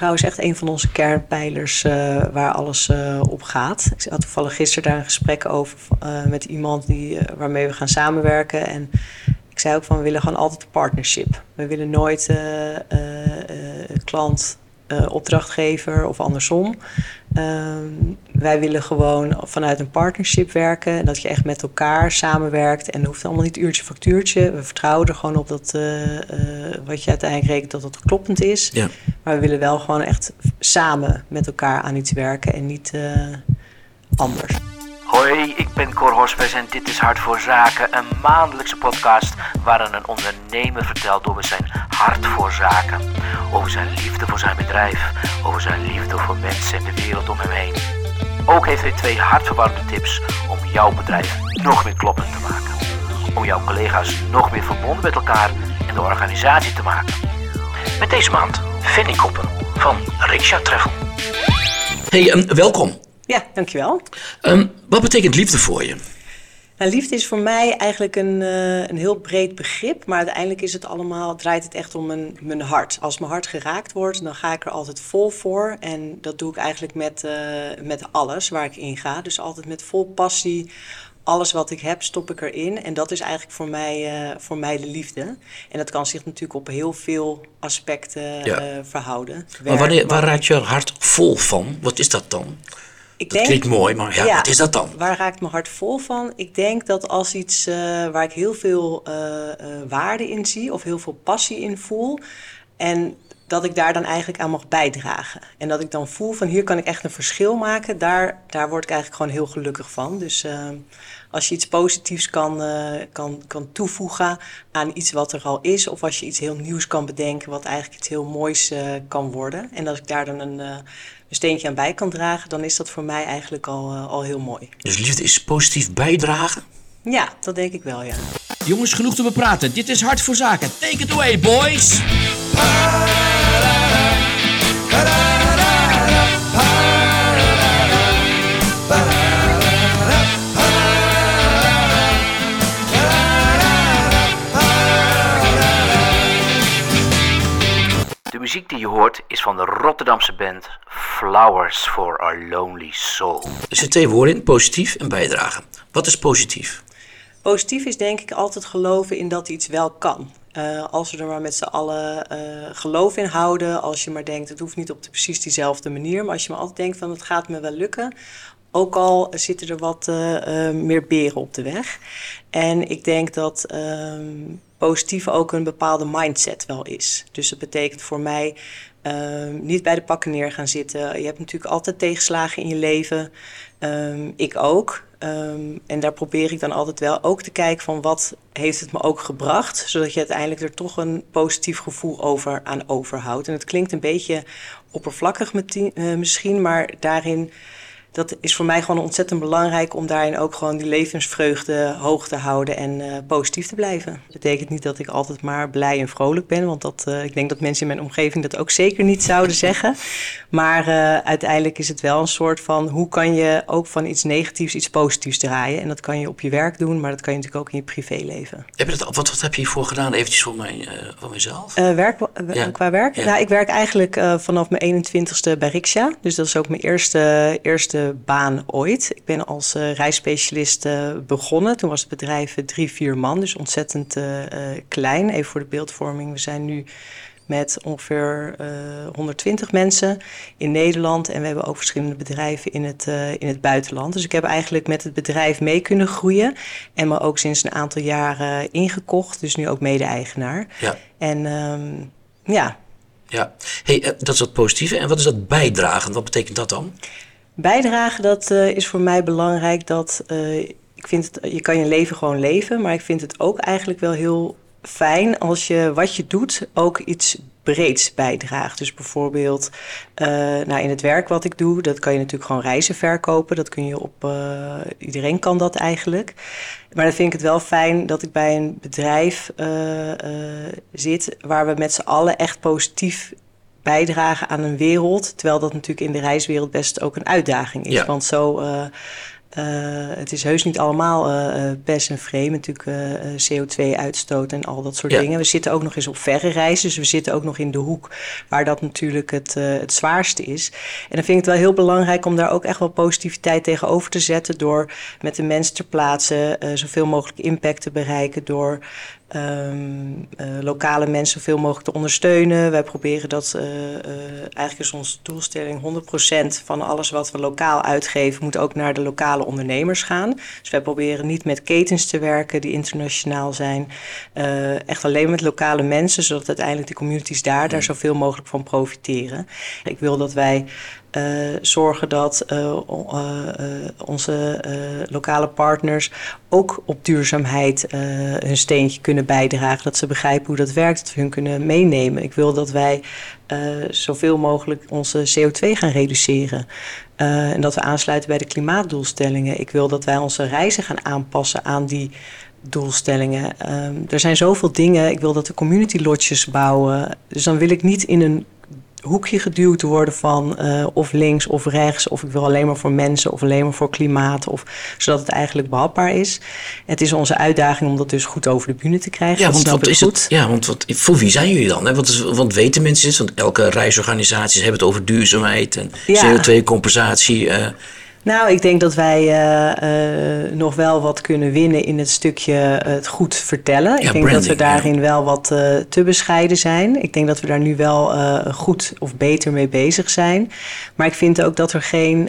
vertrouwen is echt een van onze kernpijlers uh, waar alles uh, op gaat. Ik had toevallig gisteren daar een gesprek over uh, met iemand die, waarmee we gaan samenwerken. En ik zei ook van we willen gewoon altijd een partnership. We willen nooit klant opdrachtgever of andersom. Ehm, wij willen gewoon vanuit een partnership werken. Dat je echt met elkaar samenwerkt. En dat hoeft allemaal niet uurtje factuurtje. We vertrouwen er gewoon op dat uh, uh, wat je uiteindelijk rekent, dat het kloppend is. Ja. Maar we willen wel gewoon echt samen met elkaar aan iets werken en niet anders. Hoi, ik ben Cor Hospes en dit is Hart voor Zaken, een maandelijkse podcast waarin een ondernemer vertelt over zijn hart voor zaken, over zijn liefde voor zijn bedrijf, over zijn liefde voor mensen en de wereld om hem heen. Ook heeft hij twee hartverwarmende tips om jouw bedrijf nog meer kloppend te maken, om jouw collega's nog meer verbonden met elkaar en de organisatie te maken. Met deze maand Fanny Koppen van Riksha Travel. Hey, um, welkom. Ja, dankjewel. Um, wat betekent liefde voor je? Nou, liefde is voor mij eigenlijk een, uh, een heel breed begrip. Maar uiteindelijk is het allemaal, draait het echt om mijn, mijn hart. Als mijn hart geraakt wordt, dan ga ik er altijd vol voor. En dat doe ik eigenlijk met, uh, met alles waar ik in ga. Dus altijd met vol passie. Alles wat ik heb, stop ik erin. En dat is eigenlijk voor mij, uh, voor mij de liefde. En dat kan zich natuurlijk op heel veel aspecten ja. verhouden. maar wanneer, waar raakt je hart vol van? Wat is dat dan? Ik dat klinkt mooi, maar ja, wat is dat dan? Waar raakt mijn hart vol van? Ik denk dat als iets uh, waar ik heel veel uh, uh, waarde in zie of heel veel passie in voel. En dat ik daar dan eigenlijk aan mag bijdragen. En dat ik dan voel van hier kan ik echt een verschil maken. Daar, daar word ik eigenlijk gewoon heel gelukkig van. Dus als je iets positiefs kan, kan, kan toevoegen aan iets wat er al is. Of als je iets heel nieuws kan bedenken wat eigenlijk iets heel moois kan worden. En als ik daar dan een een steentje aan bij kan dragen, dan is dat voor mij eigenlijk al, uh, al heel mooi. Dus liefde is positief bijdragen? Ja, dat denk ik wel, ja. Jongens, genoeg te bepraten. Dit is Hart voor Zaken. Take it away, boys! Hoort is van de Rotterdamse band Flowers for Our Lonely Soul. Er zitten twee woorden in, positief en bijdragen. Wat is positief? Positief is denk ik altijd geloven in dat iets wel kan. Uh, als we er maar met z'n allen uh, geloof in houden, als je maar denkt, het hoeft niet op de, precies diezelfde manier, maar als je maar altijd denkt van het gaat me wel lukken, ook al zitten er wat uh, meer beren op de weg. En ik denk dat ehm, positief ook een bepaalde mindset wel is. Dus dat betekent voor mij um, niet bij de pakken neer gaan zitten. Je hebt natuurlijk altijd tegenslagen in je leven. Um, ik ook. Um, en daar probeer ik dan altijd wel ook te kijken van wat heeft het me ook gebracht. Zodat je uiteindelijk er toch een positief gevoel over aan overhoudt. En het klinkt een beetje oppervlakkig uh, misschien, maar daarin dat is voor mij gewoon ontzettend belangrijk om daarin ook gewoon die levensvreugde hoog te houden en uh, positief te blijven. Dat betekent niet dat ik altijd maar blij en vrolijk ben, want dat, uh, ik denk dat mensen in mijn omgeving dat ook zeker niet zouden zeggen. Maar uh, uiteindelijk is het wel een soort van hoe kan je ook van iets negatiefs iets positiefs draaien. En dat kan je op je werk doen, maar dat kan je natuurlijk ook in je privéleven. Heb je dat, wat, wat heb je hiervoor gedaan, eventjes voor, mij, voor mezelf? werk, ja. Qua werk? Ja. Nou, ik werk eigenlijk vanaf mijn 21ste bij Riksja. Dus dat is ook mijn eerste, eerste baan ooit. Ik ben als uh, reisspecialist uh, begonnen. Toen was het bedrijf drie, vier man, dus ontzettend klein. Even voor de beeldvorming. We zijn nu met ongeveer 120 mensen in Nederland. En we hebben ook verschillende bedrijven in het, in het buitenland. Dus ik heb eigenlijk met het bedrijf mee kunnen groeien. En me ook sinds een aantal jaren ingekocht. Dus nu ook mede-eigenaar. Ja. En um, ja. Ja, hey, dat is dat positieve. En wat is dat bijdragen? Wat betekent dat dan? Bijdragen, dat uh, is voor mij belangrijk. Dat, uh, ik vind het, je kan je leven gewoon leven, maar ik vind het ook eigenlijk wel heel fijn als je wat je doet ook iets breeds bijdraagt. Dus bijvoorbeeld uh, nou, in het werk wat ik doe, dat kan je natuurlijk gewoon reizen verkopen. Dat kun je op, iedereen kan dat eigenlijk. Maar dan vind ik het wel fijn dat ik bij een bedrijf zit waar we met z'n allen echt positief bijdragen aan een wereld. Terwijl dat natuurlijk in de reiswereld best ook een uitdaging is. Want zo uh, Uh, het is heus niet allemaal uh, pest en vreemd, natuurlijk CO2-uitstoot en al dat soort dingen. We zitten ook nog eens op verre reizen, dus we zitten ook nog in de hoek waar dat natuurlijk het, het zwaarste is. En dan vind ik het wel heel belangrijk om daar ook echt wel positiviteit tegenover te zetten door met de mensen ter plaatse zoveel mogelijk impact te bereiken door um, uh, lokale mensen zoveel mogelijk te ondersteunen. Wij proberen dat, uh, uh, eigenlijk is onze doelstelling 100% van alles wat we lokaal uitgeven moet ook naar de lokale ondernemers gaan. Dus wij proberen niet met ketens te werken die internationaal zijn. echt alleen met lokale mensen, zodat uiteindelijk de communities daar, daar zoveel mogelijk van profiteren. Ik wil dat wij uh, zorgen dat uh, uh, onze lokale partners ook op duurzaamheid hun steentje kunnen bijdragen. Dat ze begrijpen hoe dat werkt, dat we hun kunnen meenemen. Ik wil dat wij zoveel mogelijk onze CO2 gaan reduceren. en dat we aansluiten bij de klimaatdoelstellingen. Ik wil dat wij onze reizen gaan aanpassen aan die doelstellingen. Um, er zijn zoveel dingen. Ik wil dat we community lodges bouwen. Dus dan wil ik niet in een hoekje geduwd te worden van uh, of links of rechts, of ik wil alleen maar voor mensen of alleen maar voor klimaat, of, zodat het eigenlijk behapbaar is. Het is onze uitdaging om dat dus goed over de bühne te krijgen. Ja, want wat is het? Ja, want wat, voor wie zijn jullie dan? Hè? Want, want weten mensen dit? Want elke reisorganisatie hebben het over duurzaamheid en CO2-compensatie. Uh, eh. Nou, ik denk dat wij uh, uh, nog wel wat kunnen winnen in het stukje uh, het goed vertellen. Ja, ik denk dat we daarin wel wat te bescheiden zijn. Ik denk dat we daar nu wel goed of beter mee bezig zijn. Maar ik vind ook dat er geen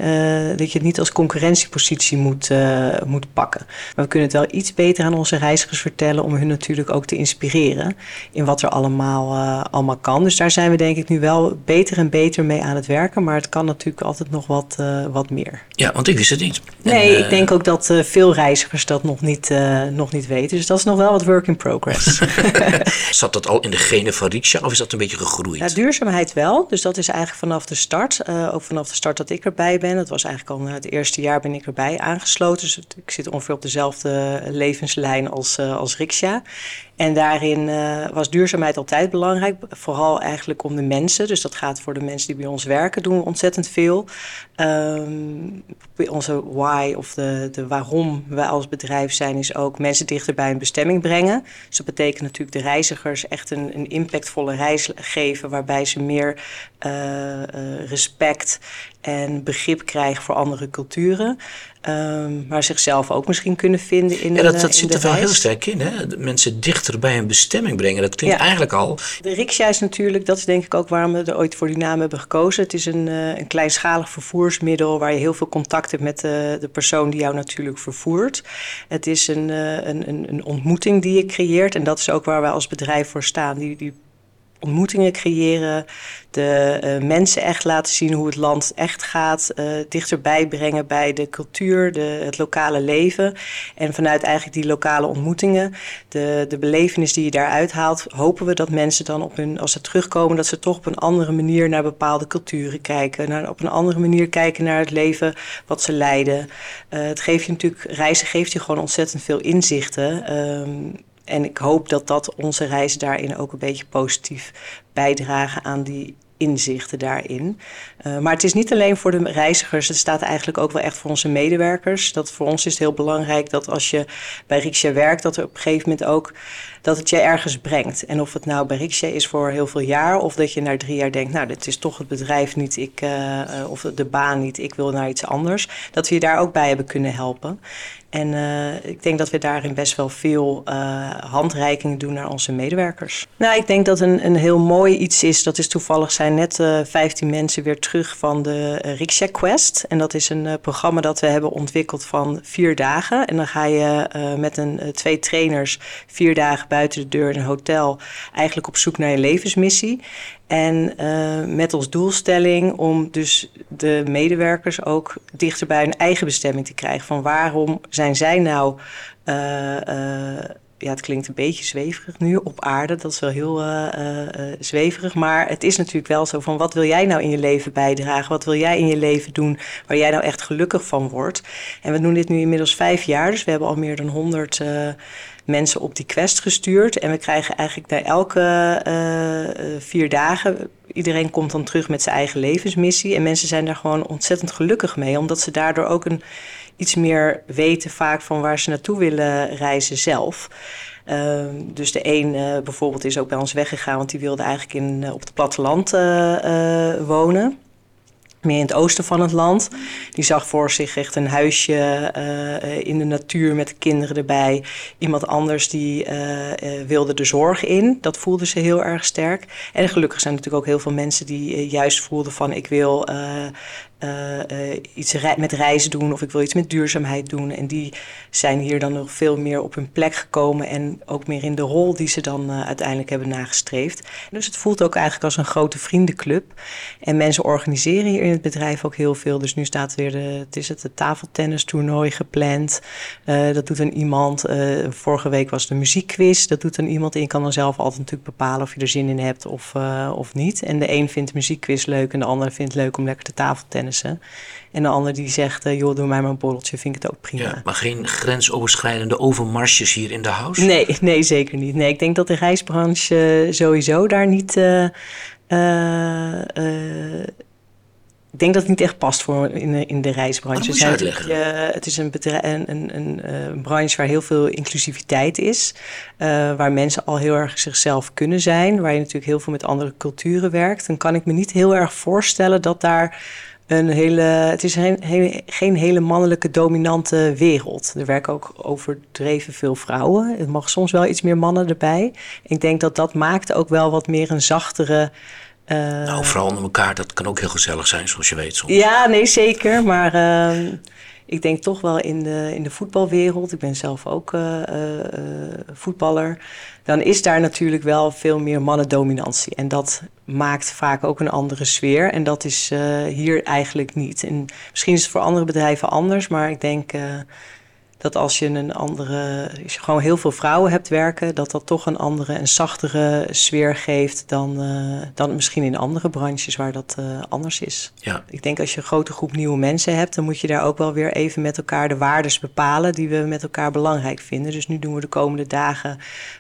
dat je het niet als concurrentiepositie moet, moet pakken. Maar we kunnen het wel iets beter aan onze reizigers vertellen om hun natuurlijk ook te inspireren in wat er allemaal, allemaal kan. Dus daar zijn we denk ik nu wel beter en beter mee aan het werken. Maar het kan natuurlijk altijd nog wat, wat meer. Ja, want ik wist het niet. Nee, ik eh, denk ook dat uh, veel reizigers dat nog niet, uh, nog niet weten. Dus dat is nog wel wat work in progress. Zat dat al in de genen van Riksja of is dat een beetje gegroeid? Ja, duurzaamheid wel. Dus dat is eigenlijk vanaf de start. ook vanaf de start dat ik erbij ben. Dat was eigenlijk al het eerste jaar ben ik erbij aangesloten. Dus ik zit ongeveer op dezelfde levenslijn als, als Riksja. En daarin uh, was duurzaamheid altijd belangrijk, vooral eigenlijk om de mensen. Dus dat gaat voor de mensen die bij ons werken, doen we ontzettend veel. Um, onze why of de, de waarom wij als bedrijf zijn, is ook mensen dichter bij een bestemming brengen. Dus dat betekent natuurlijk de reizigers echt een, een impactvolle reis geven, waarbij ze meer uh, uh, respect en begrip krijgen voor andere culturen. Um, maar zichzelf ook misschien kunnen vinden in ja, dat, dat eh, zit er wel heel sterk in. Hè? mensen dichter bij een bestemming brengen. Dat klinkt eigenlijk al... De riksja is natuurlijk, dat is denk ik ook waarom we er ooit voor die naam hebben gekozen. Het is een, uh, een kleinschalig vervoersmiddel waar je heel veel contact hebt met de, de persoon die jou natuurlijk vervoert. Het is een, uh, een, een, een ontmoeting die je creëert en dat is ook waar wij als bedrijf voor staan. Die, die ontmoetingen creëren, de uh, mensen echt laten zien hoe het land echt gaat, uh, dichterbij brengen bij de cultuur, de, het lokale leven. En vanuit eigenlijk die lokale ontmoetingen, de, de belevenis die je daaruit haalt, hopen we dat mensen dan op hun, als ze terugkomen, dat ze toch op een andere manier naar bepaalde culturen kijken, naar, op een andere manier kijken naar het leven wat ze leiden. Uh, het geeft je natuurlijk, reizen geeft je gewoon ontzettend veel inzichten. Um, en ik hoop dat dat onze reis daarin ook een beetje positief bijdragen aan die inzichten daarin. Uh, maar het is niet alleen voor de reizigers, het staat eigenlijk ook wel echt voor onze medewerkers. Dat voor ons is het heel belangrijk dat als je bij Riksja werkt, dat er op een gegeven moment ook dat het je ergens brengt. En of het nou bij Riksja is voor heel veel jaar, of dat je na drie jaar denkt, nou, dit is toch het bedrijf niet, ik, uh, of de baan niet, ik wil naar iets anders. Dat we je daar ook bij hebben kunnen helpen. En uh, ik denk dat we daarin best wel veel uh, handreikingen doen naar onze medewerkers. Nou, ik denk dat een, een heel mooi iets is. Dat is toevallig zijn net uh, 15 mensen weer terug van de Riksja Quest. En dat is een programma dat we hebben ontwikkeld van vier dagen. En dan ga je met een, twee trainers vier dagen buiten de deur in een hotel eigenlijk op zoek naar je levensmissie. En uh, met als doelstelling om dus de medewerkers ook dichter bij hun eigen bestemming te krijgen. Van waarom zijn zij nou, uh, uh, ja het klinkt een beetje zweverig nu, op aarde. Dat is wel heel zweverig. Maar het is natuurlijk wel zo van wat wil jij nou in je leven bijdragen? Wat wil jij in je leven doen waar jij nou echt gelukkig van wordt? En we doen dit nu inmiddels vijf jaar. Dus we hebben al meer dan honderd mensen op die quest gestuurd. En we krijgen eigenlijk na elke vier dagen iedereen komt dan terug met zijn eigen levensmissie. En mensen zijn daar gewoon ontzettend gelukkig mee, omdat ze daardoor ook een, iets meer weten vaak van waar ze naartoe willen reizen zelf. Ehm, dus de een uh, bijvoorbeeld is ook bij ons weggegaan, want die wilde eigenlijk in, op het platteland wonen meer in het oosten van het land. Die zag voor zich echt een huisje uh, in de natuur met de kinderen erbij. Iemand anders die uh, wilde de zorg in. Dat voelde ze heel erg sterk. En gelukkig zijn natuurlijk ook heel veel mensen die juist voelden van ik wil uh, iets met reizen doen of ik wil iets met duurzaamheid doen. En die zijn hier dan nog veel meer op hun plek gekomen en ook meer in de rol die ze dan uh, uiteindelijk hebben nagestreefd. Dus het voelt ook eigenlijk als een grote vriendenclub. En mensen organiseren hier in het bedrijf ook heel veel. Dus nu staat weer de, het is het, tafeltennistoernooi gepland. dat doet dan iemand. vorige week was de muziekquiz. Dat doet dan iemand. En je kan dan zelf altijd natuurlijk bepalen of je er zin in hebt of, of niet. En de een vindt muziekquiz leuk en de ander vindt het leuk om lekker te tafeltennis en de ander die zegt, uh, joh, doe mij maar een borreltje, vind ik het ook prima. Ja, maar geen grensoverschrijdende overmarsjes hier in de house? Nee, nee, zeker niet. Nee, ik denk dat de reisbranche sowieso daar niet... Uh, ik denk dat het niet echt past voor in de, in de reisbranche. Zijn het, uh, het is een, een, een, een, een, branche waar heel veel inclusiviteit is. Uh, waar mensen al heel erg zichzelf kunnen zijn. Waar je natuurlijk heel veel met andere culturen werkt. Dan kan ik me niet heel erg voorstellen dat daar een hele. Het is geen, geen hele mannelijke dominante wereld. Er werken ook overdreven veel vrouwen. Het mag soms wel iets meer mannen erbij. Ik denk dat dat maakt ook wel wat meer een zachtere. Uh, nou, vooral onder elkaar, dat kan ook heel gezellig zijn, zoals je weet. Soms. Ja, nee, zeker. Maar uh, ik denk toch wel in de, in de voetbalwereld. Ik ben zelf ook uh, voetballer dan is daar natuurlijk wel veel meer mannendominantie. En dat maakt vaak ook een andere sfeer. En dat is hier eigenlijk niet. En misschien is het voor andere bedrijven anders, maar ik denk dat als je een andere, als je gewoon heel veel vrouwen hebt werken, dat dat toch een andere en zachtere sfeer geeft dan, uh, dan misschien in andere branches waar dat uh, anders is. Ja. Ik denk als je een grote groep nieuwe mensen hebt, dan moet je daar ook wel weer even met elkaar de waardes bepalen die we met elkaar belangrijk vinden. Dus nu doen we de komende dagen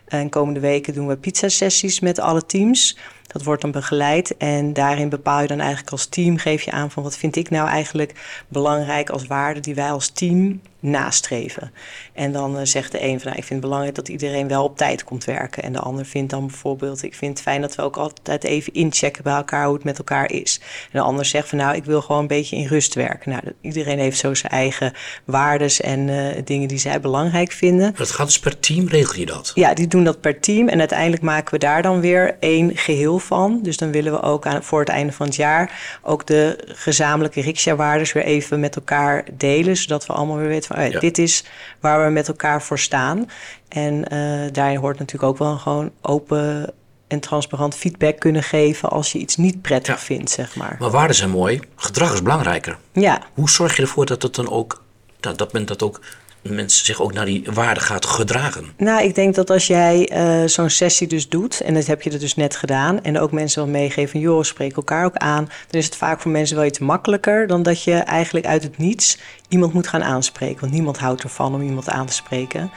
en komende weken doen we pizza sessies met alle teams. Dat wordt dan begeleid en daarin bepaal je dan eigenlijk als team, geef je aan van wat vind ik nou eigenlijk belangrijk als waarde die wij als team nastreven. En dan uh, zegt de een van nou, ik vind het belangrijk dat iedereen wel op tijd komt werken. En de ander vindt dan bijvoorbeeld, ik vind het fijn dat we ook altijd even inchecken bij elkaar hoe het met elkaar is. En de ander zegt van nou, ik wil gewoon een beetje in rust werken. Nou, iedereen heeft zo zijn eigen waardes en uh, dingen die zij belangrijk vinden. Dat gaat dus per team, regel je dat? Ja, die doen dat per team. En uiteindelijk maken we daar dan weer één geheel van. Dus dan willen we ook aan, voor het einde van het jaar ook de gezamenlijke riksja-waardes weer even met elkaar delen. Zodat we allemaal weer weten van ja, dit is waar we met elkaar voor staan. En uh, daarin hoort natuurlijk ook wel gewoon open en transparant feedback kunnen geven als je iets niet prettig ja. vindt, zeg maar. Maar waarden zijn mooi, gedrag is belangrijker. Ja. Hoe zorg je ervoor dat het dan ook, dat, dat men dat ook mensen zich ook naar die waarde gaat gedragen? Nou, ik denk dat als jij uh, zo'n sessie dus doet, en dat heb je er dus net gedaan, en ook mensen wel meegeven, joh, spreek elkaar ook aan, dan is het vaak voor mensen wel iets makkelijker dan dat je eigenlijk uit het niets iemand moet gaan aanspreken. Want niemand houdt ervan om iemand aan te spreken.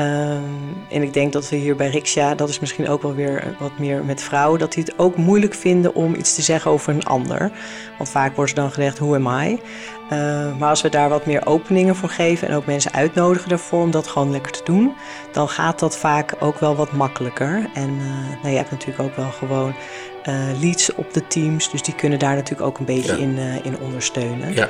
Um, en ik denk dat we hier bij Riksja, dat is misschien ook wel weer wat meer met vrouwen, dat die het ook moeilijk vinden om iets te zeggen over een ander. Want vaak wordt er dan gezegd, who am I? Uh, maar als we daar wat meer openingen voor geven en ook mensen uitnodigen daarvoor om dat gewoon lekker te doen, dan gaat dat vaak ook wel wat makkelijker. En uh, nou, je hebt natuurlijk ook wel gewoon uh, leads op de teams, dus die kunnen daar natuurlijk ook een beetje ja. in, in ondersteunen. Ja.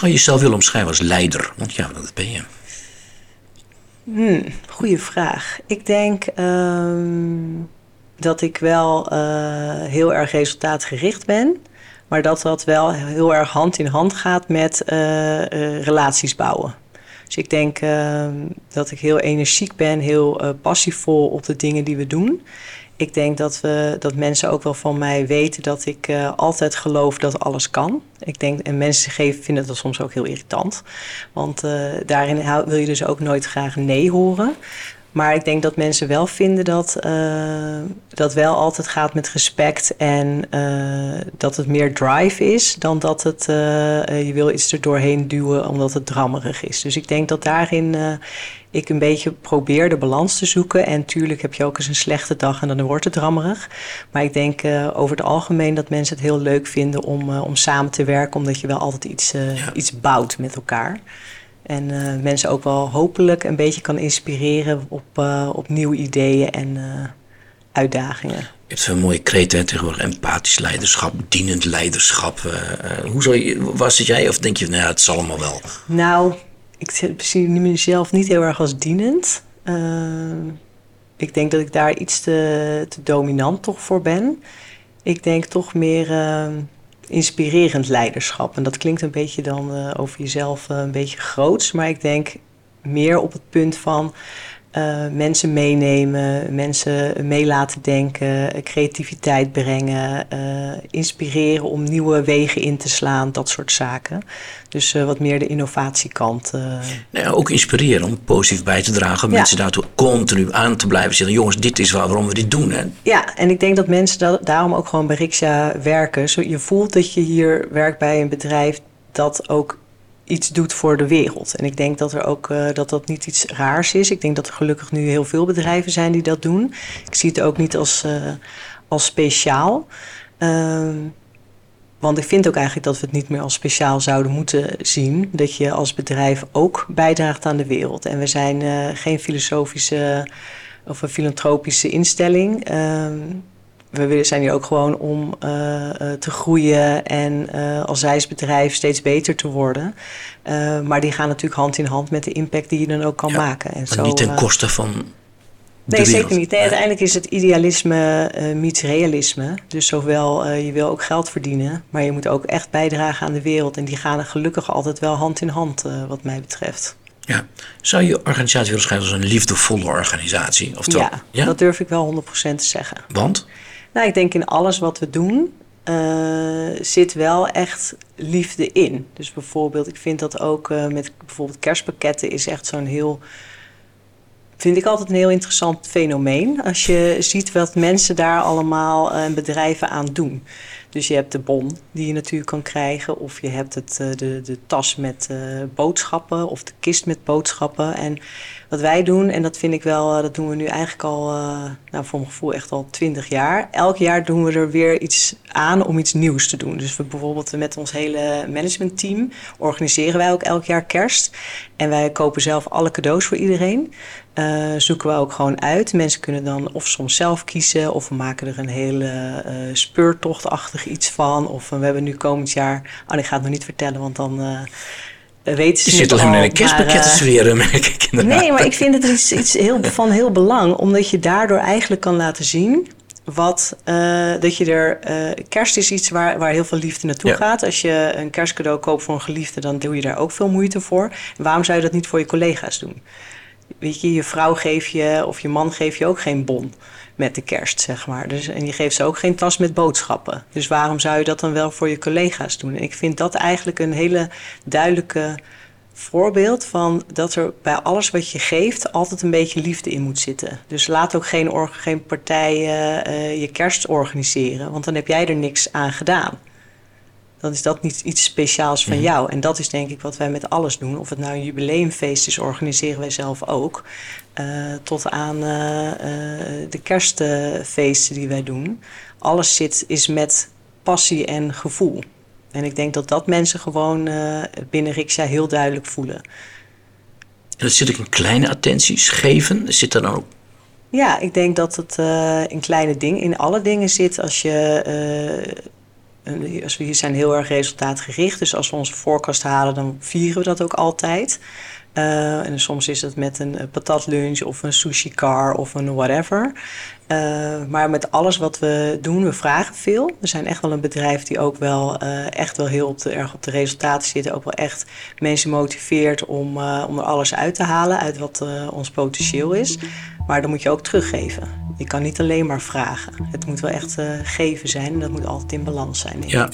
Zou je jezelf willen omschrijven als leider? Want ja, dat ben je. Hmm, goeie vraag. Ik denk um, dat ik wel uh, heel erg resultaatgericht ben. Maar dat dat wel heel erg hand in hand gaat met uh, uh, relaties bouwen. Dus ik denk uh, dat ik heel energiek ben, heel passievol op de dingen die we doen. Ik denk dat, we, dat mensen ook wel van mij weten dat ik uh, altijd geloof dat alles kan. Ik denk, en mensen geven, vinden dat soms ook heel irritant. Want uh, daarin wil je dus ook nooit graag nee horen. Maar ik denk dat mensen wel vinden dat uh, dat wel altijd gaat met respect en uh, dat het meer drive is dan dat het uh, je wil iets er doorheen duwen omdat het drammerig is. Dus ik denk dat daarin ik een beetje probeer de balans te zoeken. En tuurlijk heb je ook eens een slechte dag en dan wordt het drammerig. Maar ik denk over het algemeen dat mensen het heel leuk vinden om, om samen te werken, omdat je wel altijd iets, ja. iets bouwt met elkaar. En uh, mensen ook wel hopelijk een beetje kan inspireren op, uh, op nieuwe ideeën en uh, uitdagingen. Je hebt zo'n mooie kreten tegenwoordig. Empathisch leiderschap, dienend leiderschap. hoe zou je, was het jij of denk je, nou ja, het zal allemaal wel? Nou, ik zie mezelf niet heel erg als dienend. ik denk dat ik daar iets te, te dominant toch voor ben. Ik denk toch meer inspirerend leiderschap. En dat klinkt een beetje dan uh, over jezelf uh, een beetje groots, maar ik denk meer op het punt van uh, mensen meenemen, mensen mee laten denken, creativiteit brengen, uh, inspireren om nieuwe wegen in te slaan, dat soort zaken. Dus uh, wat meer de innovatiekant. Nou ja, ook inspireren om positief bij te dragen, ja. mensen daartoe continu aan te blijven zeggen: jongens, dit is waarom we dit doen. Hè? Ja, en ik denk dat mensen daarom ook gewoon bij Riksja werken. Zo, je voelt dat je hier werkt bij een bedrijf dat ook iets doet voor de wereld. En ik denk dat er ook uh, dat dat niet iets raars is. Ik denk dat er gelukkig nu heel veel bedrijven zijn die dat doen. Ik zie het ook niet als, uh, als speciaal. Uh, want ik vind ook eigenlijk dat we het niet meer als speciaal zouden moeten zien. Dat je als bedrijf ook bijdraagt aan de wereld. En we zijn uh, geen filosofische of een filantropische instelling. Ehm, we zijn hier ook gewoon om uh, te groeien en uh, als zijsbedrijf steeds beter te worden. Uh, maar die gaan natuurlijk hand in hand met de impact die je dan ook kan ja, maken. En zo, niet ten koste van. nee, zeker niet. Nee, uiteindelijk is het idealisme meets realisme. Dus zowel je wil ook geld verdienen, maar je moet ook echt bijdragen aan de wereld. En die gaan gelukkig altijd wel hand in hand, wat mij betreft. Ja. Zou je organisatie willen schrijven als een liefdevolle organisatie? Oftewel, ja, ja, dat durf ik wel 100% te zeggen. Want? Nou, ik denk in alles wat we doen uh, zit wel echt liefde in. Dus bijvoorbeeld, ik vind dat ook uh, met bijvoorbeeld kerstpakketten is echt zo'n heel. Vind ik altijd een heel interessant fenomeen. Als je ziet wat mensen daar allemaal en uh, bedrijven aan doen. Dus je hebt de bon die je natuurlijk kan krijgen. Of je hebt het, de, de tas met boodschappen. Of de kist met boodschappen. En wat wij doen, en dat vind ik wel, dat doen we nu eigenlijk al, nou, voor mijn gevoel echt al twintig jaar. Elk jaar doen we er weer iets aan om iets nieuws te doen. Dus we bijvoorbeeld met ons hele managementteam organiseren wij ook elk jaar kerst. En wij kopen zelf alle cadeaus voor iedereen. Zoeken we ook gewoon uit. Mensen kunnen dan of soms zelf kiezen, of we maken er een hele uh, iets van. Of we hebben nu komend jaar, oh, ik ga het nog niet vertellen, want dan weten ze Je zit alleen in een kerstpakket te zweren, merk ik inderdaad. Nee, maar ik vind het iets, iets heel, van heel belang. Omdat je daardoor eigenlijk kan laten zien... Wat, uh, dat je er... Uh, kerst is iets waar, waar heel veel liefde naartoe ja. gaat. Als je een kerstcadeau koopt voor een geliefde... dan doe je daar ook veel moeite voor. En waarom zou je dat niet voor je collega's doen? Weet je, je vrouw geef je... of je man geeft je ook geen bon met de kerst, zeg maar. Dus, en je geeft ze ook geen tas met boodschappen. Dus waarom zou je dat dan wel voor je collega's doen? En ik vind dat eigenlijk een hele duidelijke voorbeeld van dat er bij alles wat je geeft altijd een beetje liefde in moet zitten. Dus laat ook geen, geen partijen uh, je kerst organiseren, want dan heb jij er niks aan gedaan. Dan is dat niet iets speciaals van jou. En dat is denk ik wat wij met alles doen. Of het nou een jubileumfeest is, organiseren wij zelf ook. Uh, tot aan uh, uh, de kerstfeesten die wij doen. Alles zit, is met passie en gevoel. En ik denk dat dat mensen gewoon binnen Riksja heel duidelijk voelen. En dat zit ook in kleine attenties geven. Zit er dan ook ja, ik denk dat het in kleine dingen, in alle dingen zit. Als je we zijn heel erg resultaatgericht. Dus als we onze voorkast halen, dan vieren we dat ook altijd. Uh, en soms is het met een patatlunch of een sushi car of een whatever. Uh, maar met alles wat we doen, we vragen veel. We zijn echt wel een bedrijf die ook wel uh, echt wel heel op de, erg op de resultaten zit. Ook wel echt mensen motiveert om, om er alles uit te halen uit wat ons potentieel is. Maar dan moet je ook teruggeven. Je kan niet alleen maar vragen. Het moet wel echt geven zijn en dat moet altijd in balans zijn. ja.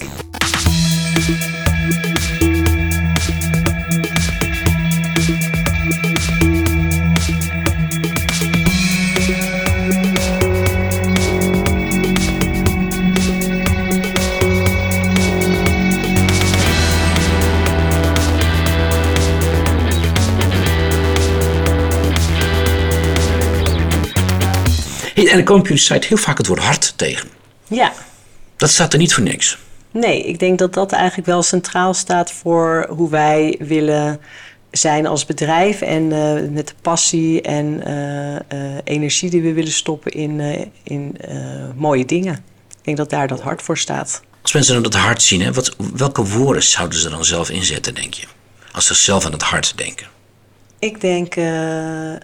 En dan kom je op jullie site heel vaak het woord hart tegen. Ja. Dat staat er niet voor niks. Nee, ik denk dat dat eigenlijk wel centraal staat voor hoe wij willen zijn als bedrijf. En uh, met de passie en uh, uh, energie die we willen stoppen in, in mooie dingen. Ik denk dat daar dat hart voor staat. Als mensen dan dat hart zien, hè, wat, welke woorden zouden ze dan zelf inzetten, denk je? Als ze zelf aan het hart denken. Ik denk uh, uh,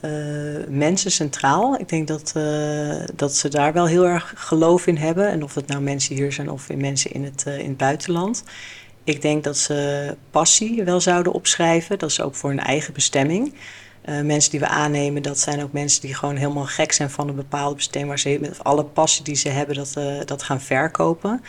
mensen centraal. Ik denk dat, uh, dat ze daar wel heel erg geloof in hebben. En of het nou mensen hier zijn of in mensen in het, in het buitenland. Ik denk dat ze passie wel zouden opschrijven. Dat is ook voor hun eigen bestemming. Mensen die we aannemen, dat zijn ook mensen die gewoon helemaal gek zijn van een bepaalde bestemming. Waar ze met alle passie die ze hebben, dat, dat gaan verkopen.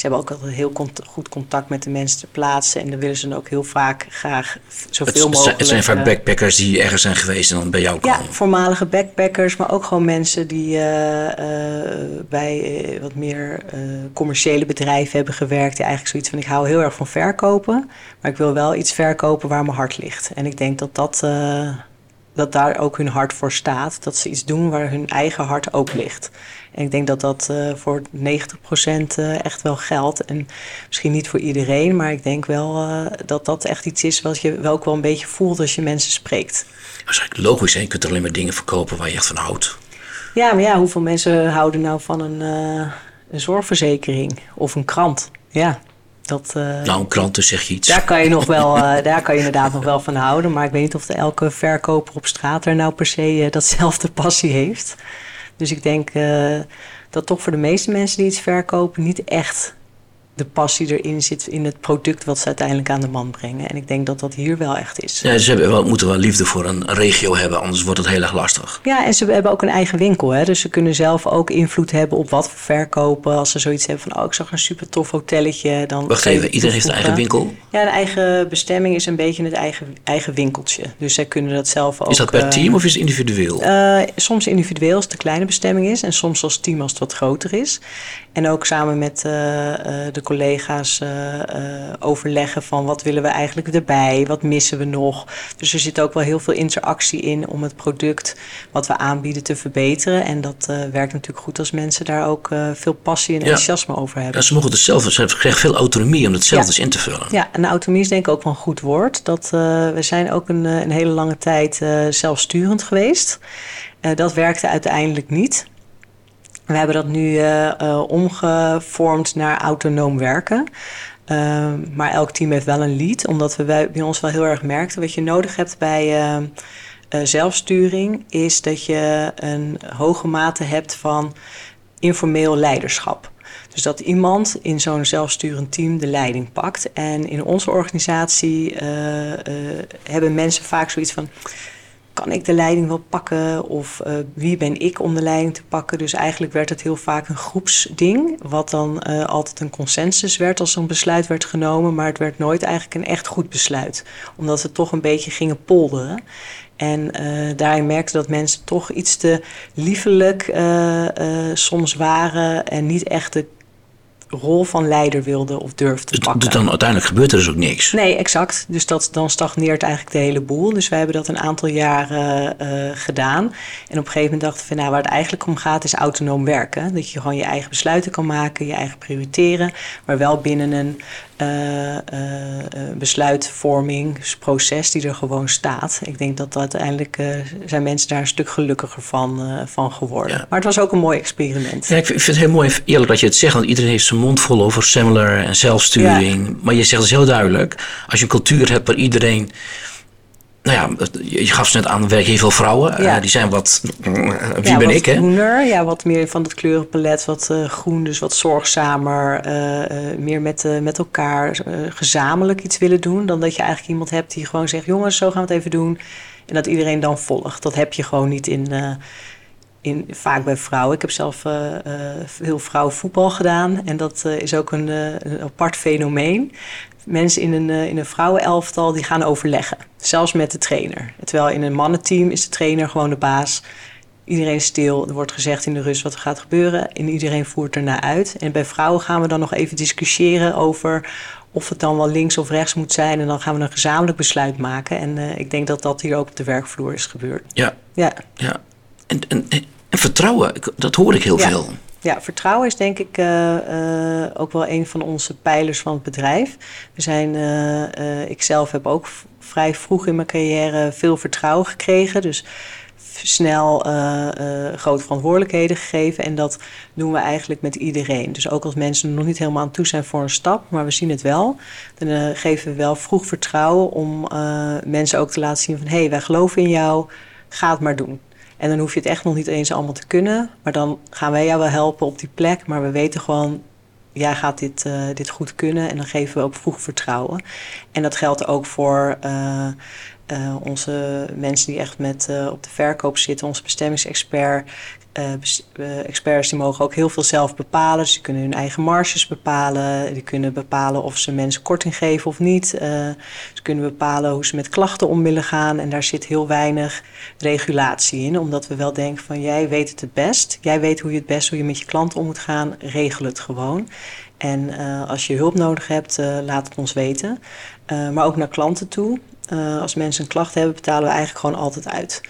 Ze hebben ook altijd heel cont goed contact met de mensen ter plaatse. En dan willen ze dan ook heel vaak graag zoveel het, mogelijk... Het zijn vaak backpackers die ergens zijn geweest en dan bij jou komen. Ja, voormalige backpackers, maar ook gewoon mensen die uh, bij wat meer commerciële bedrijven hebben gewerkt. Die eigenlijk zoiets van, ik hou heel erg van verkopen. Maar ik wil wel iets verkopen waar mijn hart ligt. En ik denk dat dat dat daar ook hun hart voor staat. Dat ze iets doen waar hun eigen hart ook ligt. En ik denk dat dat uh, voor 90% uh, echt wel geldt. En misschien niet voor iedereen, maar ik denk wel uh, dat dat echt iets is wat je wel ook wel een beetje voelt als je mensen spreekt. Dat is eigenlijk logisch, hè? je kunt alleen maar dingen verkopen waar je echt van houdt. Ja, maar ja, hoeveel mensen houden nou van een, een zorgverzekering of een krant? Ja. Dat, uh, nou, klanten zeg je iets. Daar kan je, nog wel, uh, daar kan je inderdaad nog wel van houden. Maar ik weet niet of de elke verkoper op straat er nou per se uh, datzelfde passie heeft. Dus ik denk dat toch voor de meeste mensen die iets verkopen niet echt de passie erin zit in het product wat ze uiteindelijk aan de man brengen. En ik denk dat dat hier wel echt is. Ja, ze hebben wel, moeten wel liefde voor een regio hebben, anders wordt het heel erg lastig. Ja, en ze hebben ook een eigen winkel. Hè? Dus ze kunnen zelf ook invloed hebben op wat voor verkopen. Als ze zoiets hebben van, oh, ik zag een super tof hotelletje. Dan Wacht even, iedereen heeft een eigen winkel? Ja, de eigen bestemming is een beetje het eigen, eigen winkeltje. Dus zij kunnen dat zelf ook... Is dat per uh, team of is het individueel? Uh, soms individueel als het de kleine bestemming is. En soms als team als het wat groter is. En ook samen met uh, de collega's uh, uh, overleggen van wat willen we eigenlijk erbij, wat missen we nog. Dus er zit ook wel heel veel interactie in om het product wat we aanbieden te verbeteren. En dat werkt natuurlijk goed als mensen daar ook veel passie en enthousiasme over hebben. Ja, ze mogen het zelf, ze krijgen veel autonomie om het zelf ja. eens in te vullen. Ja, en autonomie is denk ik ook wel een goed woord. Dat, we zijn ook een, een hele lange tijd zelfsturend geweest. dat werkte uiteindelijk niet. We hebben dat nu uh, uh, omgevormd naar autonoom werken. Uh, maar elk team heeft wel een lead, omdat we bij, bij, ons wel heel erg merkten. Wat je nodig hebt bij zelfsturing is dat je een hoge mate hebt van informeel leiderschap. Dus dat iemand in zo'n zelfsturend team de leiding pakt. En in onze organisatie hebben mensen vaak zoiets van kan ik de leiding wel pakken? Of uh, wie ben ik om de leiding te pakken? Dus eigenlijk werd het heel vaak een groepsding, wat dan uh, altijd een consensus werd als een besluit werd genomen, maar het werd nooit eigenlijk een echt goed besluit, omdat we toch een beetje gingen polderen. En uh, daarin merkte dat mensen toch iets te liefelijk soms waren en niet echt de rol van leider wilde of durfde te pakken. Dus dan uiteindelijk gebeurt er dus ook niks. Nee, exact. Dus dat, dan stagneert eigenlijk de hele boel. Dus wij hebben dat een aantal jaren uh, gedaan. En op een gegeven moment dachten we, nou, waar het eigenlijk om gaat is autonoom werken. Dat je gewoon je eigen besluiten kan maken, je eigen prioriteren. Maar wel binnen een uh, uh, besluitvormingsproces die er gewoon staat. Ik denk dat uiteindelijk zijn mensen daar een stuk gelukkiger van, van geworden. Ja. Maar het was ook een mooi experiment. Ja, ik vind het heel mooi eerlijk dat je het zegt, want iedereen heeft zijn mond vol over similar en zelfsturing. Ja. Maar je zegt dus heel duidelijk, als je een cultuur hebt waar iedereen nou ja, je gaf ze net aan, werken heel veel vrouwen. Ja. Uh, die zijn wat, wie ja, ben wat ik hè? groener, ja, wat meer van het kleurenpalet, wat uh, groen, dus wat zorgzamer. Uh, meer met, met elkaar gezamenlijk iets willen doen. Dan dat je eigenlijk iemand hebt die gewoon zegt, jongens, zo gaan we het even doen. En dat iedereen dan volgt. Dat heb je gewoon niet in, in, vaak bij vrouwen. Ik heb zelf veel vrouwenvoetbal gedaan. En dat is ook een, een apart fenomeen mensen in een, in een vrouwenelftal die gaan overleggen. Zelfs met de trainer. Terwijl in een mannenteam is de trainer gewoon de baas. Iedereen is stil. Er wordt gezegd in de rust wat er gaat gebeuren. En iedereen voert ernaar uit. En bij vrouwen gaan we dan nog even discussiëren over of het dan wel links of rechts moet zijn. En dan gaan we een gezamenlijk besluit maken. En uh, ik denk dat dat hier ook op de werkvloer is gebeurd. Ja. Ja. ja. En, en, en vertrouwen, dat hoor ik heel ja. veel. Ja, vertrouwen is denk ik uh, uh, ook wel een van onze pijlers van het bedrijf. We zijn, uh, ik zelf heb ook vrij vroeg in mijn carrière veel vertrouwen gekregen. Dus snel grote verantwoordelijkheden gegeven. En dat doen we eigenlijk met iedereen. Dus ook als mensen er nog niet helemaal aan toe zijn voor een stap, maar we zien het wel. Dan geven we wel vroeg vertrouwen om mensen ook te laten zien van... hé, hey, wij geloven in jou, ga het maar doen. En dan hoef je het echt nog niet eens allemaal te kunnen. Maar dan gaan wij jou wel helpen op die plek. Maar we weten gewoon, jij gaat dit, uh, dit goed kunnen. En dan geven we ook vroeg vertrouwen. En dat geldt ook voor uh, uh, onze mensen die echt met, op de verkoop zitten. Onze bestemmingsexpert. Experts die mogen ook heel veel zelf bepalen. Dus die kunnen hun eigen marges bepalen. Die kunnen bepalen of ze mensen korting geven of niet. ze kunnen bepalen hoe ze met klachten om willen gaan. En daar zit heel weinig regulatie in. Omdat we wel denken van jij weet het het best. Jij weet hoe je het best, hoe je met je klanten om moet gaan. Regel het gewoon. En als je hulp nodig hebt, laat het ons weten. Maar ook naar klanten toe. als mensen een klacht hebben, betalen we eigenlijk gewoon altijd uit.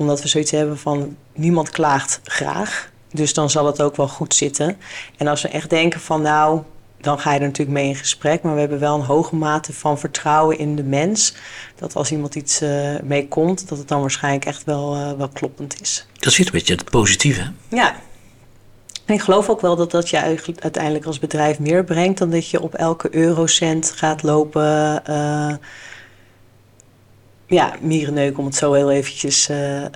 Omdat we zoiets hebben van niemand klaagt graag. Dus dan zal het ook wel goed zitten. En als we echt denken van nou, dan ga je er natuurlijk mee in gesprek. Maar we hebben wel een hoge mate van vertrouwen in de mens. Dat als iemand iets uh, mee komt, dat het dan waarschijnlijk echt wel, uh, wel kloppend is. Dat zit een beetje het positieve. Ja. En ik geloof ook wel dat dat je uiteindelijk als bedrijf meer brengt dan dat je op elke eurocent gaat lopen. Uh, ja, mierenneuk om het zo heel eventjes uh, uh,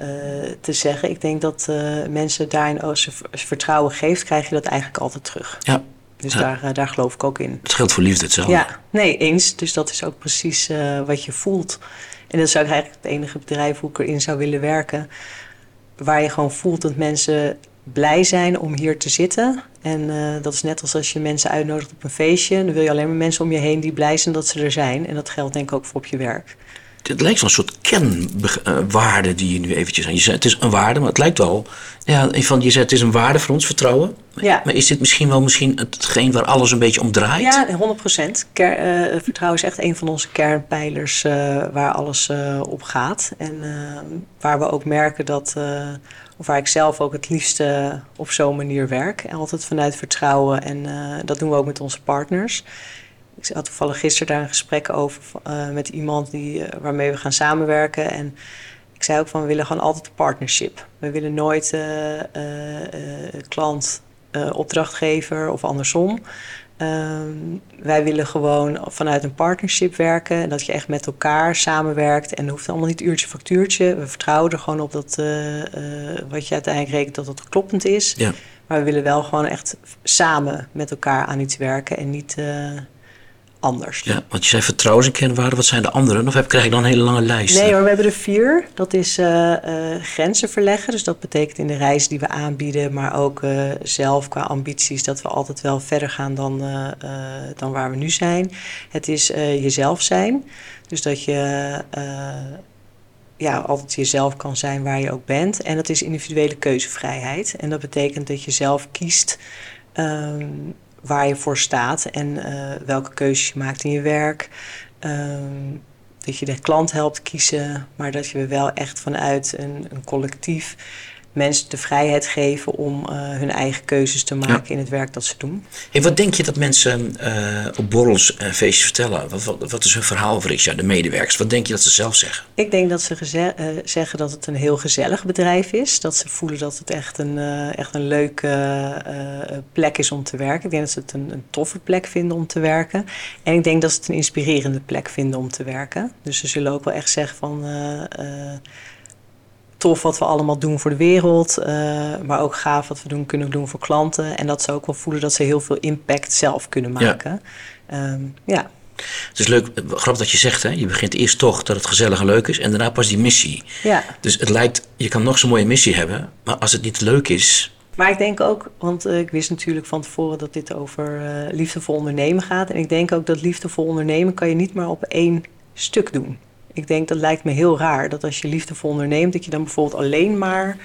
te zeggen. Ik denk dat uh, mensen daarin, als je vertrouwen geeft, krijg je dat eigenlijk altijd terug. Ja. Dus ja. daar, daar geloof ik ook in. Het geldt voor liefde hetzelfde. Ja, nee, eens. Dus dat is ook precies wat je voelt. En dat is ook eigenlijk het enige bedrijf hoe ik erin zou willen werken. Waar je gewoon voelt dat mensen blij zijn om hier te zitten. En dat is net als als je mensen uitnodigt op een feestje. Dan wil je alleen maar mensen om je heen die blij zijn dat ze er zijn. En dat geldt denk ik ook voor op je werk het lijkt zo'n soort kernwaarde die je nu eventjes aan je zegt. Het is een waarde, maar het lijkt wel. Ja, van je zegt het is een waarde voor ons, vertrouwen. Ja. Maar is dit misschien wel misschien hetgeen waar alles een beetje om draait? Ja, 100 procent. Uh, vertrouwen is echt een van onze kernpijlers uh, waar alles uh, op gaat. En waar we ook merken dat, of waar ik zelf ook het liefste op zo'n manier werk. En altijd vanuit vertrouwen. En dat doen we ook met onze partners. Ik had toevallig gisteren daar een gesprek over uh, met iemand die, uh, waarmee we gaan samenwerken. En ik zei ook van we willen gewoon altijd een partnership. We willen nooit uh, klant, opdrachtgever of andersom. wij willen gewoon vanuit een partnership werken. En dat je echt met elkaar samenwerkt. En dat hoeft allemaal niet uurtje factuurtje. We vertrouwen er gewoon op dat wat je uiteindelijk rekent dat het kloppend is. Ja. Maar we willen wel gewoon echt samen met elkaar aan iets werken. En niet anders. Ja, want je zei vertrouwen is een kernwaarde. Wat zijn de anderen? Of heb, krijg ik dan een hele lange lijst? Nee hoor, we hebben er vier. Dat is uh, uh, grenzen verleggen. Dus dat betekent in de reis die we aanbieden, maar ook uh, zelf qua ambities, dat we altijd wel verder gaan dan, dan waar we nu zijn. Het is jezelf zijn. Dus dat je ja, altijd jezelf kan zijn waar je ook bent. En dat is individuele keuzevrijheid. En dat betekent dat je zelf kiest. Um, waar je voor staat en uh, welke keuzes je maakt in je werk. Um, dat je de klant helpt kiezen, maar dat je wel echt vanuit een, een collectief mensen de vrijheid geven om hun eigen keuzes te maken in het werk dat ze doen. Hey, wat denk je dat mensen op borrels en feestjes vertellen? Wat, wat, wat, is hun verhaal voor Richard, de medewerkers? Wat denk je dat ze zelf zeggen? Ik denk dat ze zeggen dat het een heel gezellig bedrijf is. Dat ze voelen dat het echt een, echt een leuke plek is om te werken. Ik denk dat ze het een, een toffe plek vinden om te werken. En ik denk dat ze het een inspirerende plek vinden om te werken. Dus ze zullen ook wel echt zeggen van tof wat we allemaal doen voor de wereld. Uh, maar ook gaaf wat we doen, kunnen doen voor klanten. En dat ze ook wel voelen dat ze heel veel impact zelf kunnen maken. Ja. Ehm, ja. Het is leuk, grappig dat je zegt, hè? je begint eerst toch dat het gezellig en leuk is en daarna pas die missie. Ja. Dus het lijkt, je kan nog zo'n mooie missie hebben, maar als het niet leuk is. Maar ik denk ook, want uh, ik wist natuurlijk van tevoren dat dit over uh, liefdevol ondernemen gaat. En ik denk ook dat liefdevol ondernemen kan je niet maar op één stuk doen. Ik denk dat lijkt me heel raar dat als je liefdevol onderneemt, dat je dan bijvoorbeeld alleen maar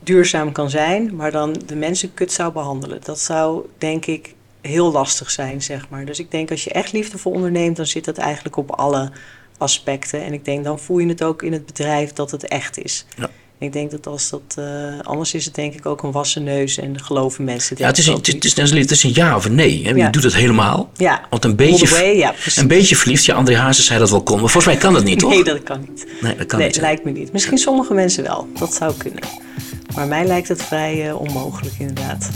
duurzaam kan zijn, maar dan de mensen kut zou behandelen. Dat zou denk ik heel lastig zijn, zeg maar. Dus ik denk als je echt liefdevol onderneemt, dan zit dat eigenlijk op alle aspecten. En ik denk dan voel je het ook in het bedrijf dat het echt is. Ja. Ik denk dat als dat. Uh, anders is het denk ik ook een wassen neus en geloven mensen. Ja, het is, een, het, is, het, is, een ja of een nee. Hè? Je doet het helemaal. Ja. Want een beetje, ja, een beetje verliefd. Ja, André Hazes zei dat wel kon. Maar volgens mij kan dat niet, toch? Nee, dat kan niet. Nee, dat kan nee, niet. lijkt me niet. Misschien sommige mensen wel. Dat zou kunnen. Maar mij lijkt het vrij uh, onmogelijk, inderdaad.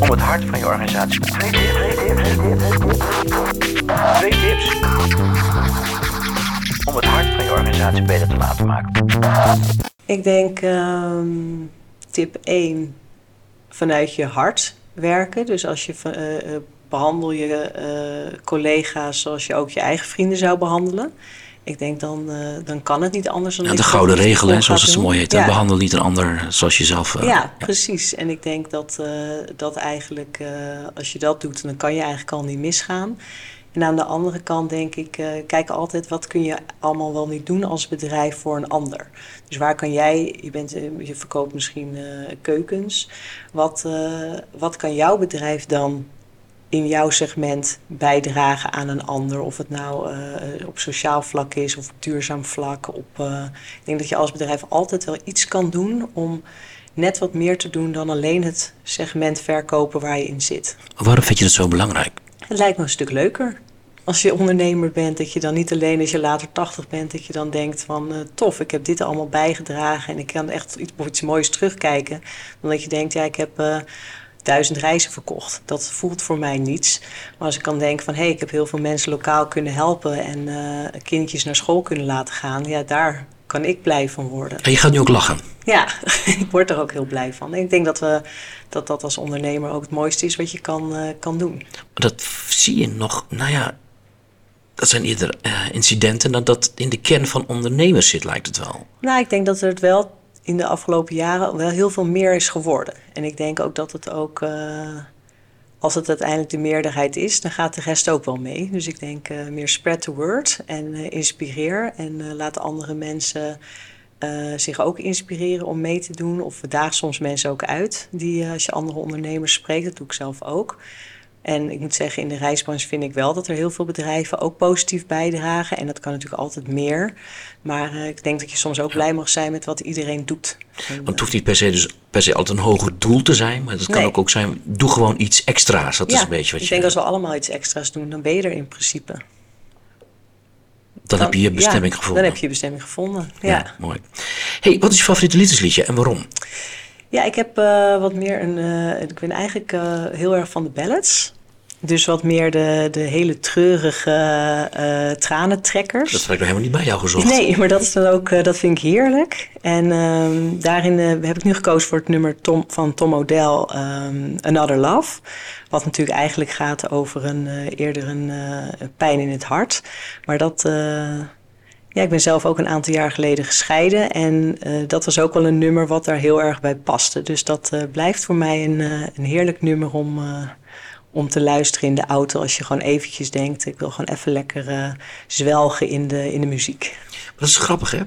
Om het hart van je organisatie. Twee tips, twee tips, om het hart van je organisatie beter te laten maken. Ik denk um, tip 1 vanuit je hart werken. Dus als je uh, behandel je uh, collega's zoals je ook je eigen vrienden zou behandelen. Ik denk dan, uh, dan kan het niet anders dan. Ja, de gouden regel, hè, zoals het zo mooi heet. Ja. Behandel niet een ander zoals jezelf. Uh, ja, ja, precies. En ik denk dat uh, dat eigenlijk, als je dat doet, dan kan je eigenlijk al niet misgaan. En aan de andere kant denk ik, kijk altijd wat kun je allemaal wel niet doen als bedrijf voor een ander. Dus waar kan jij, je, bent, je verkoopt misschien keukens. Wat, wat kan jouw bedrijf dan in jouw segment bijdragen aan een ander. Of het nou uh, op sociaal vlak is of op duurzaam vlak. Op, uh, ik denk dat je als bedrijf altijd wel iets kan doen om net wat meer te doen dan alleen het segment verkopen waar je in zit. Waarom vind je dat zo belangrijk? Het lijkt me een stuk leuker. Als je ondernemer bent, dat je dan niet alleen als je later 80 bent, dat je dan denkt van uh, tof, ik heb dit allemaal bijgedragen en ik kan echt iets, iets moois terugkijken. Dan dat je denkt, ja, ik heb duizend reizen verkocht. Dat voelt voor mij niets. Maar als ik kan denken van hé, hey, ik heb heel veel mensen lokaal kunnen helpen en uh, kindjes naar school kunnen laten gaan, ja, daar kan ik blij van worden. En je gaat nu ook lachen. Ja, ik word er ook heel blij van. ik denk dat, we, dat dat als ondernemer ook het mooiste is wat je kan, uh, kan doen. Dat zie je nog, nou ja, dat zijn eerder uh, incidenten dat dat in de kern van ondernemers zit, lijkt het wel. Nou, ik denk dat er het wel in de afgelopen jaren wel heel veel meer is geworden. En ik denk ook dat het ook, uh, als het uiteindelijk de meerderheid is, dan gaat de rest ook wel mee. Dus ik denk uh, meer spread the word en uh, inspireer en laat andere mensen zich ook inspireren om mee te doen. Of we soms mensen ook uit, die als je andere ondernemers spreekt, dat doe ik zelf ook. En ik moet zeggen, in de reisbranche vind ik wel dat er heel veel bedrijven ook positief bijdragen. En dat kan natuurlijk altijd meer. Maar uh, ik denk dat je soms ook blij mag zijn met wat iedereen doet. En, Want het hoeft niet per se, dus per se altijd een hoger doel te zijn. Maar het kan nee. ook, ook zijn, doe gewoon iets extra's. Dat ja, is een beetje wat ik je... denk als we allemaal iets extra's doen, dan ben je er in principe. Dan, dan heb je je bestemming ja, gevonden. Dan heb je je bestemming gevonden, ja. ja mooi. hey, wat is je favoriete liefdesliedje en waarom? Ja, ik heb uh, wat meer een... Uh, ik ben eigenlijk uh, heel erg van de ballads. Dus wat meer de, de hele treurige uh, tranentrekkers. Dat heb ik nog helemaal niet bij jou gezocht. Nee, maar dat, is dan ook, uh, dat vind ik heerlijk. En um, daarin uh, heb ik nu gekozen voor het nummer Tom, van Tom O'Dell, um, Another Love. Wat natuurlijk eigenlijk gaat over een, eerder een pijn in het hart. Maar dat... Ja, ik ben zelf ook een aantal jaar geleden gescheiden. En dat was ook wel een nummer wat daar heel erg bij paste. Dus dat blijft voor mij een, een heerlijk nummer om om te luisteren in de auto als je gewoon eventjes denkt... ik wil gewoon even lekker uh, zwelgen in de, in de muziek. Maar dat is grappig, hè?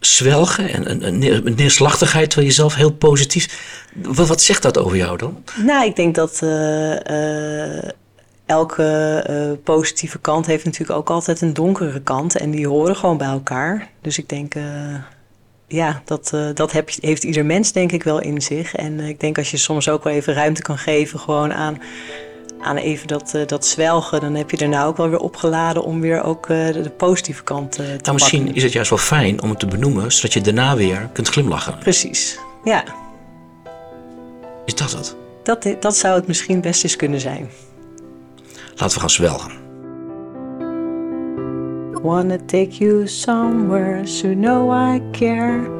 zwelgen en een, neerslachtigheid, terwijl je zelf heel positief. Wat, wat, zegt dat over jou dan? Nou, ik denk dat uh, uh, elke uh, positieve kant heeft natuurlijk ook altijd een donkere kant. En die horen gewoon bij elkaar. Dus ik denk, ja, dat, dat heb, heeft ieder mens denk ik wel in zich. En ik denk als je soms ook wel even ruimte kan geven gewoon aan aan even dat, uh, dat zwelgen, dan heb je daarna ook wel weer opgeladen om weer ook uh, de, positieve kant uh, te nou, Misschien is het juist wel fijn om het te benoemen, zodat je daarna weer kunt glimlachen. Precies, ja. Is dat het? Dat, dat zou het misschien best eens kunnen zijn. Laten we gaan zwelgen. Wanna take you somewhere, so know I care.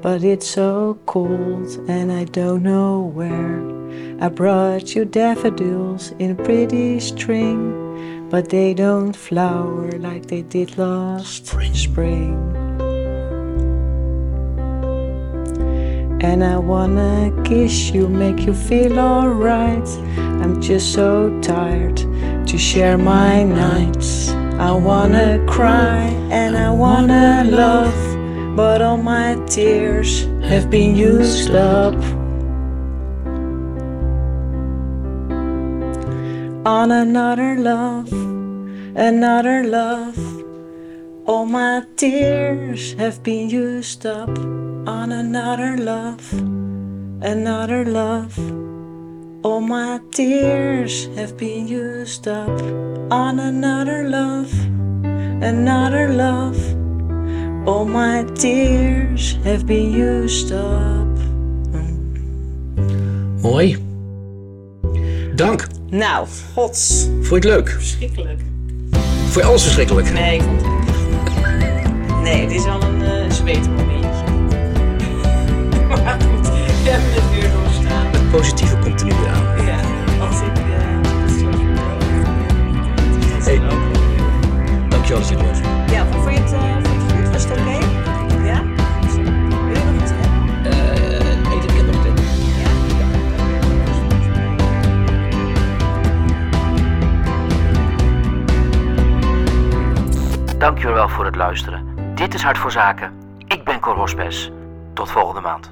But it's so cold and I don't know where. I brought you daffodils in a pretty string, but they don't flower like they did last spring. spring. And I wanna kiss you, make you feel alright. I'm just so tired to share my nights. I wanna cry and I wanna love, but all my tears have been used up. on another love, another love. All my tears have been used up on another love, another love. All my tears have been used up on another love, another love. All my tears have been used up. Mooi. Dank. Nou, gods. Vond je het leuk? Verschrikkelijk. Vond je alles verschrikkelijk? Nee, ik vond het niet. Nee, dit is al een uh, zweetmomentje. maar goed, we hebben het weer doorstaan. Het positieve komt er nu weer aan. Ja, als ik... Uh, hey, dankjewel dat je er was. Ja, vond je het, uh, Dankjewel voor het luisteren. Dit is Hart voor Zaken. Ik ben Cor Hospes. Tot volgende maand.